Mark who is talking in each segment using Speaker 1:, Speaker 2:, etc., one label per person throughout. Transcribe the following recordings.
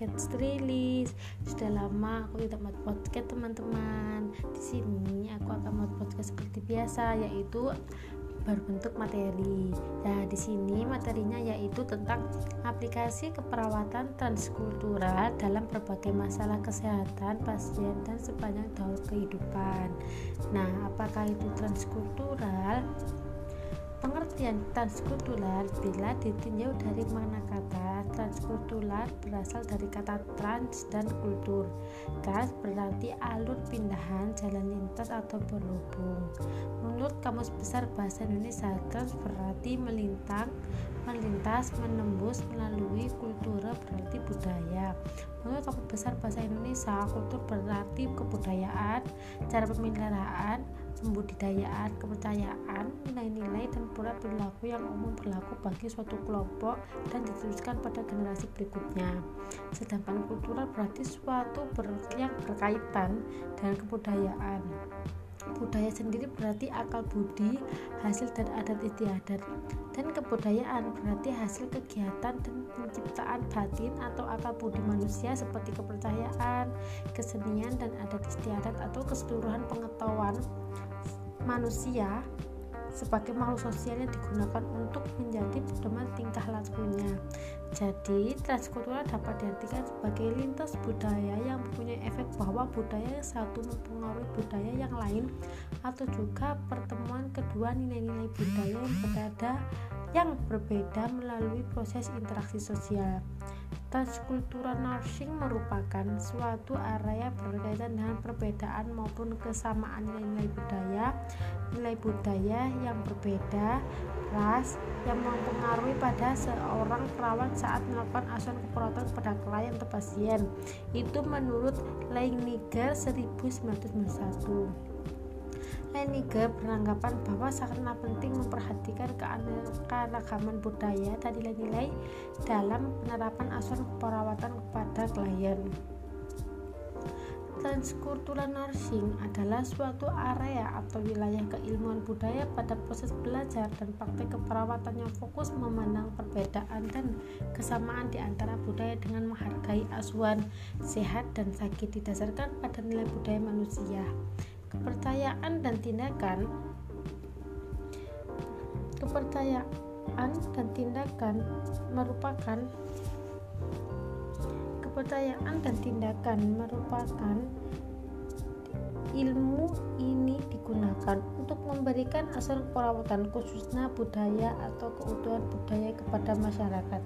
Speaker 1: podcast rilis. Sudah lama aku tidak buat podcast teman-teman. Di sini aku akan buat podcast seperti biasa yaitu berbentuk materi. Nah, di sini materinya yaitu tentang aplikasi keperawatan transkultural dalam berbagai masalah kesehatan pasien dan sepanjang tahun kehidupan. Nah, apakah itu transkultural? Pengertian transkultural bila ditinjau dari makna kata transkultural berasal dari kata trans dan kultur. Trans berarti alur pindahan, jalan lintas atau berhubung. Menurut Kamus Besar Bahasa Indonesia, trans berarti melintang, melintas, menembus, melalui kultur berarti budaya. Menurut Kamus Besar Bahasa Indonesia, kultur berarti kebudayaan, cara pemeliharaan, pembudidayaan, kepercayaan, nilai-nilai dan pola perilaku yang umum berlaku bagi suatu kelompok dan diteruskan pada generasi berikutnya. Sedangkan kultural berarti suatu ber yang berkaitan dengan kebudayaan. Budaya sendiri berarti akal budi, hasil dan adat istiadat. Dan kebudayaan berarti hasil kegiatan dan penciptaan batin atau akal budi manusia seperti kepercayaan, kesenian dan adat istiadat atau keseluruhan pengetahuan manusia sebagai makhluk sosial yang digunakan untuk menjadi pedoman tingkah lakunya. Jadi, transkultural dapat diartikan sebagai lintas budaya yang mempunyai efek bahwa budaya yang satu mempengaruhi budaya yang lain atau juga pertemuan kedua nilai-nilai budaya yang berbeda yang berbeda melalui proses interaksi sosial. Transkultural nursing merupakan suatu area berkaitan perbedaan maupun kesamaan nilai-nilai budaya, nilai budaya yang berbeda, ras yang mempengaruhi pada seorang perawat saat melakukan asuhan keperawatan kepada klien atau pasien. Itu menurut Leiniger 1991. Leninger beranggapan bahwa sangatlah penting memperhatikan keanekaragaman budaya dan nilai-nilai dalam penerapan asuhan perawatan kepada klien. Transkultural nursing adalah suatu area atau wilayah keilmuan budaya pada proses belajar dan praktek keperawatan yang fokus memandang perbedaan dan kesamaan di antara budaya dengan menghargai asuhan sehat dan sakit didasarkan pada nilai budaya manusia. Kepercayaan dan tindakan kepercayaan dan tindakan merupakan kepercayaan dan tindakan merupakan ilmu ini digunakan untuk memberikan asal perawatan khususnya budaya atau keutuhan budaya kepada masyarakat.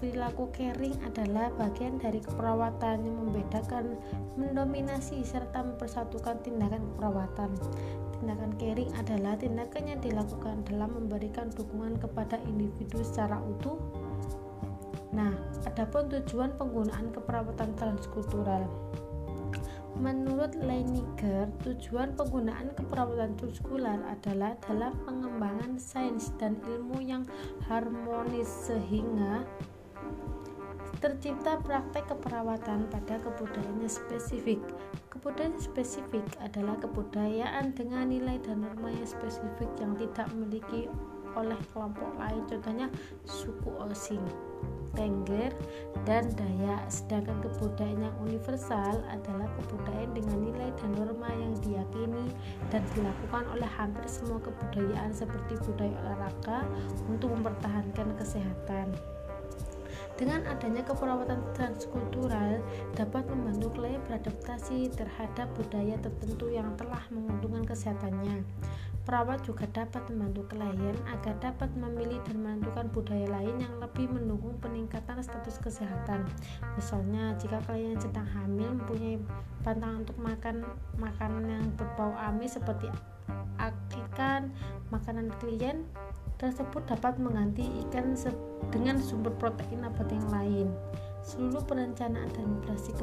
Speaker 1: Perilaku caring adalah bagian dari keperawatan yang membedakan, mendominasi, serta mempersatukan tindakan keperawatan. Tindakan caring adalah tindakan yang dilakukan dalam memberikan dukungan kepada individu secara utuh. Nah, adapun tujuan penggunaan keperawatan transkultural. Menurut Leiniger, tujuan penggunaan keperawatan transkultural adalah dalam pengembangan sains dan ilmu yang harmonis sehingga tercipta praktek keperawatan pada kebudayaan spesifik. Kebudayaan spesifik adalah kebudayaan dengan nilai dan norma yang spesifik yang tidak memiliki oleh kelompok lain, contohnya suku Osing, Tengger, dan Dayak. Sedangkan kebudayaan yang universal adalah kebudayaan dengan nilai dan norma yang diyakini dan dilakukan oleh hampir semua kebudayaan seperti budaya olahraga untuk mempertahankan kesehatan. Dengan adanya keperawatan transkultural dapat membantu klien beradaptasi terhadap budaya tertentu yang telah menguntungkan kesehatannya. Perawat juga dapat membantu klien agar dapat memilih dan menentukan budaya lain yang lebih mendukung peningkatan status kesehatan. Misalnya, jika klien sedang hamil mempunyai pantangan untuk makan makanan yang berbau amis seperti ikan, makanan klien tersebut dapat mengganti ikan dengan sumber protein nabati yang lain. Seluruh perencanaan dan operasi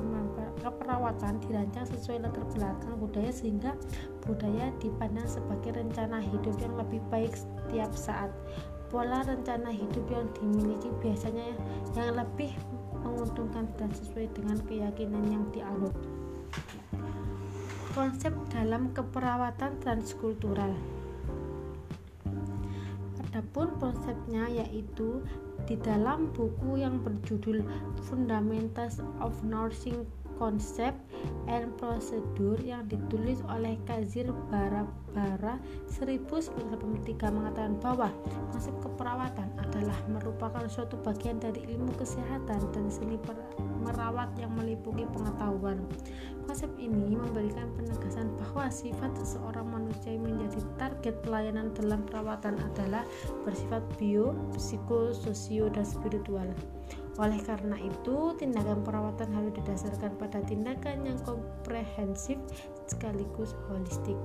Speaker 1: keperawatan dirancang sesuai latar belakang budaya sehingga budaya dipandang sebagai rencana hidup yang lebih baik setiap saat. Pola rencana hidup yang dimiliki biasanya yang lebih menguntungkan dan sesuai dengan keyakinan yang dianut. Konsep dalam keperawatan transkultural Adapun konsepnya yaitu di dalam buku yang berjudul Fundamentals of Nursing Concept and Procedure yang ditulis oleh Kazir Barabara 1983 mengatakan bahwa konsep keperawatan adalah merupakan suatu bagian dari ilmu kesehatan dan seni merawat yang meliputi pengetahuan. Konsep ini memberikan penegasan bahwa sifat seseorang manusia yang menjadi target pelayanan dalam perawatan adalah bersifat bio, psiko, sosio, dan spiritual. Oleh karena itu, tindakan perawatan harus didasarkan pada tindakan yang komprehensif sekaligus holistik.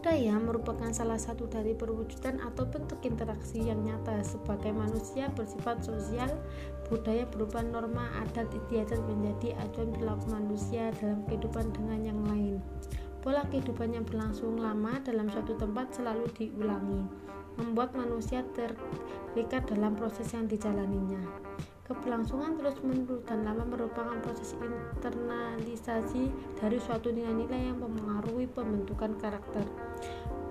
Speaker 1: Budaya merupakan salah satu dari perwujudan atau bentuk interaksi yang nyata sebagai manusia bersifat sosial. Budaya berupa norma adat istiadat menjadi acuan perilaku manusia dalam kehidupan dengan yang lain. Pola kehidupan yang berlangsung lama dalam suatu tempat selalu diulangi, membuat manusia terikat dalam proses yang dijalaninya. Keberlangsungan terus-menerus dan lama merupakan proses internalisasi dari suatu nilai-nilai yang mempengaruhi pembentukan karakter.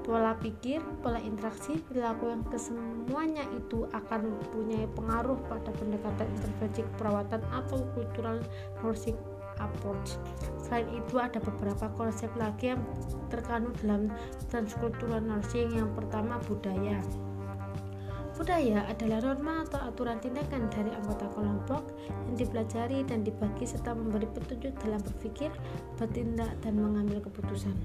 Speaker 1: Pola pikir, pola interaksi, perilaku yang kesemuanya itu akan mempunyai pengaruh pada pendekatan intervensi keperawatan atau cultural nursing approach. Selain itu ada beberapa konsep lagi yang terkandung dalam transcultural nursing. Yang pertama budaya. Budaya adalah norma atau aturan tindakan dari anggota kelompok yang dipelajari dan dibagi serta memberi petunjuk dalam berpikir, bertindak, dan mengambil keputusan.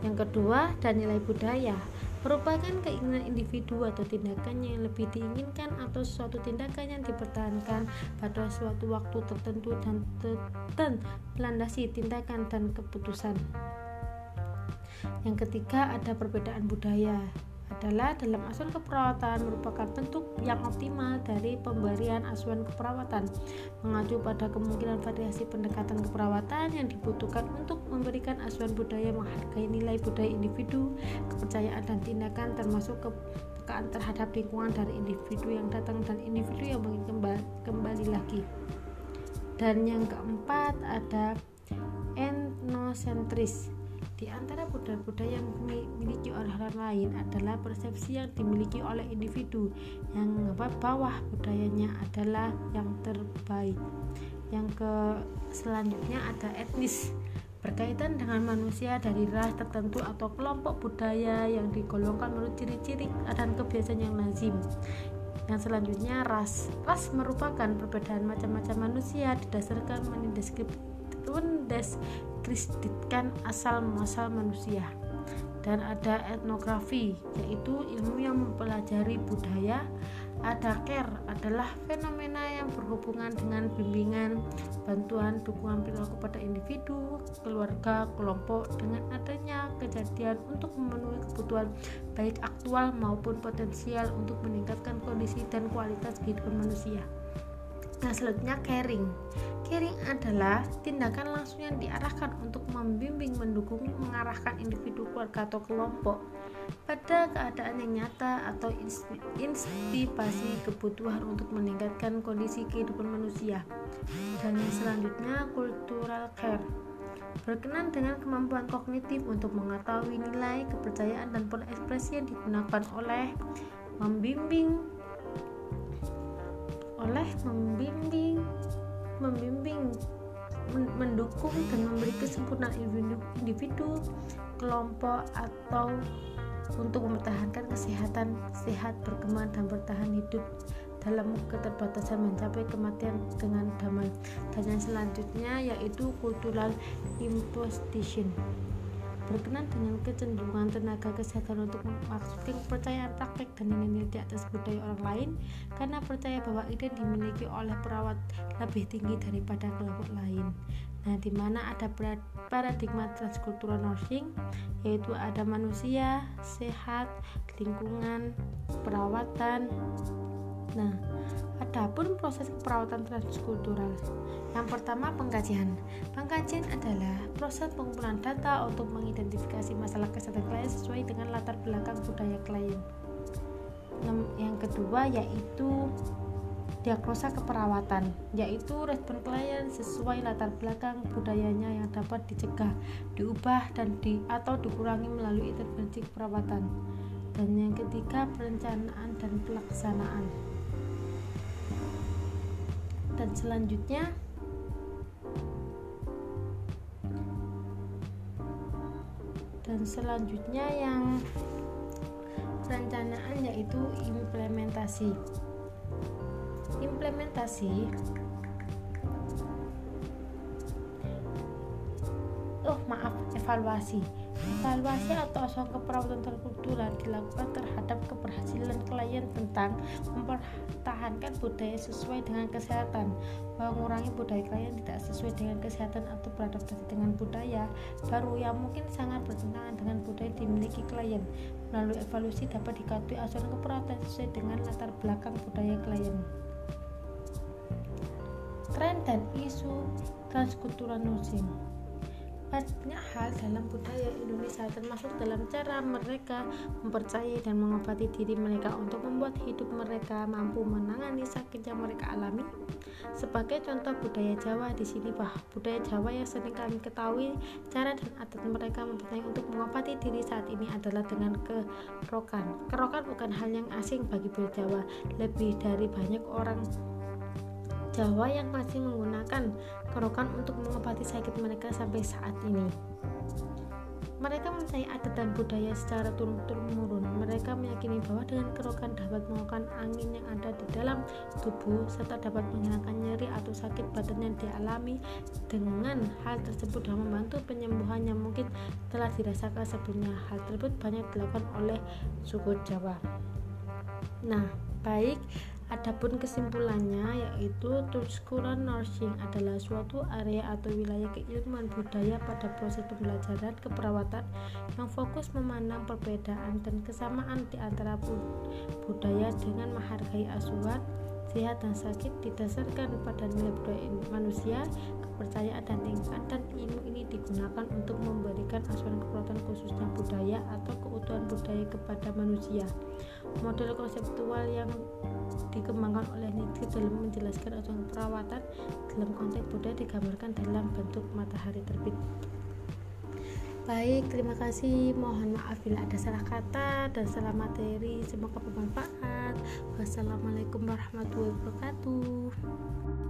Speaker 1: Yang kedua, dan nilai budaya merupakan keinginan individu atau tindakan yang lebih diinginkan atau suatu tindakan yang dipertahankan pada suatu waktu tertentu dan melandasi tindakan dan keputusan. Yang ketiga ada perbedaan budaya adalah dalam asuhan keperawatan merupakan bentuk yang optimal dari pemberian asuhan keperawatan mengacu pada kemungkinan variasi pendekatan keperawatan yang dibutuhkan untuk memberikan asuhan budaya menghargai nilai budaya individu kepercayaan dan tindakan termasuk kepekaan terhadap lingkungan dari individu yang datang dan individu yang kembali, lagi. Dan yang keempat ada etnosentris. Di antara budaya-budaya yang dimiliki lain adalah persepsi yang dimiliki oleh individu yang menganggap bawah budayanya adalah yang terbaik. Yang ke selanjutnya ada etnis berkaitan dengan manusia dari ras tertentu atau kelompok budaya yang digolongkan menurut ciri-ciri dan kebiasaan yang lazim. Yang selanjutnya ras. Ras merupakan perbedaan macam-macam manusia didasarkan mendeskripsikan mendeskripsikan asal muasal manusia dan ada etnografi yaitu ilmu yang mempelajari budaya ada care adalah fenomena yang berhubungan dengan bimbingan, bantuan, dukungan perilaku pada individu, keluarga, kelompok dengan adanya kejadian untuk memenuhi kebutuhan baik aktual maupun potensial untuk meningkatkan kondisi dan kualitas kehidupan manusia. Nah, selanjutnya caring. Caring adalah tindakan langsung yang diarahkan untuk membimbing, mendukung, mengarahkan individu, keluarga atau kelompok pada keadaan yang nyata atau insipasi kebutuhan untuk meningkatkan kondisi kehidupan manusia. Dan yang selanjutnya cultural care berkenan dengan kemampuan kognitif untuk mengetahui nilai, kepercayaan, dan pola ekspresi yang digunakan oleh membimbing oleh membimbing membimbing mendukung dan memberi kesempurnaan individu, kelompok atau untuk mempertahankan kesehatan sehat berkembang dan bertahan hidup dalam keterbatasan mencapai kematian dengan damai. Dan yang selanjutnya yaitu cultural imposition berkenan dengan kecenderungan tenaga kesehatan untuk memaksudkan kepercayaan praktek dan nilai di atas budaya orang lain karena percaya bahwa ide dimiliki oleh perawat lebih tinggi daripada kelompok lain. Nah, di mana ada paradigma transkultural nursing, yaitu ada manusia, sehat, lingkungan, perawatan. Nah, adapun proses perawatan transkultural yang pertama, pengkajian. Pengkajian adalah proses pengumpulan data untuk mengidentifikasi masalah kesehatan klien sesuai dengan latar belakang budaya klien. Yang kedua yaitu diagnosa keperawatan, yaitu respon klien sesuai latar belakang budayanya yang dapat dicegah, diubah dan di atau dikurangi melalui intervensi keperawatan. Dan yang ketiga, perencanaan dan pelaksanaan. Dan selanjutnya dan selanjutnya yang perencanaan yaitu implementasi. Implementasi oh maaf evaluasi Evaluasi atau asuhan keperawatan terkultural dilakukan terhadap keberhasilan klien tentang mempertahankan budaya sesuai dengan kesehatan, mengurangi budaya klien tidak sesuai dengan kesehatan atau beradaptasi dengan budaya baru yang mungkin sangat bertentangan dengan budaya dimiliki klien. Melalui evaluasi dapat diketahui asuhan keperawatan sesuai dengan latar belakang budaya klien. Tren dan isu transkultural nursing banyak hal dalam budaya Indonesia termasuk dalam cara mereka mempercayai dan mengobati diri mereka untuk membuat hidup mereka mampu menangani sakit yang mereka alami. Sebagai contoh budaya Jawa di sini bah budaya Jawa yang sering kami ketahui cara dan adat mereka mempercayai untuk mengobati diri saat ini adalah dengan kerokan. Kerokan bukan hal yang asing bagi budaya Jawa. Lebih dari banyak orang Jawa yang masih menggunakan kerokan untuk mengobati sakit mereka sampai saat ini. Mereka mempercayai adat dan budaya secara turun-temurun. Mereka meyakini bahwa dengan kerokan dapat mengeluarkan angin yang ada di dalam tubuh serta dapat menghilangkan nyeri atau sakit badan yang dialami. Dengan hal tersebut dapat membantu penyembuhan yang mungkin telah dirasakan sebelumnya. Hal tersebut banyak dilakukan oleh suku Jawa. Nah, baik Adapun kesimpulannya yaitu Tuskulon Nursing adalah suatu area atau wilayah keilmuan budaya pada proses pembelajaran keperawatan yang fokus memandang perbedaan dan kesamaan di antara budaya dengan menghargai asuhan, sehat dan sakit didasarkan pada nilai budaya manusia, kepercayaan dan tingkat dan ilmu ini digunakan untuk memberikan asuhan keperawatan khususnya budaya atau keutuhan budaya kepada manusia. Model konseptual yang dikembangkan oleh Nietzsche dalam menjelaskan asuhan perawatan dalam konteks budaya digambarkan dalam bentuk matahari terbit. Baik, terima kasih. Mohon maaf bila ada salah kata dan salah materi. Semoga bermanfaat. Wassalamualaikum warahmatullahi wabarakatuh.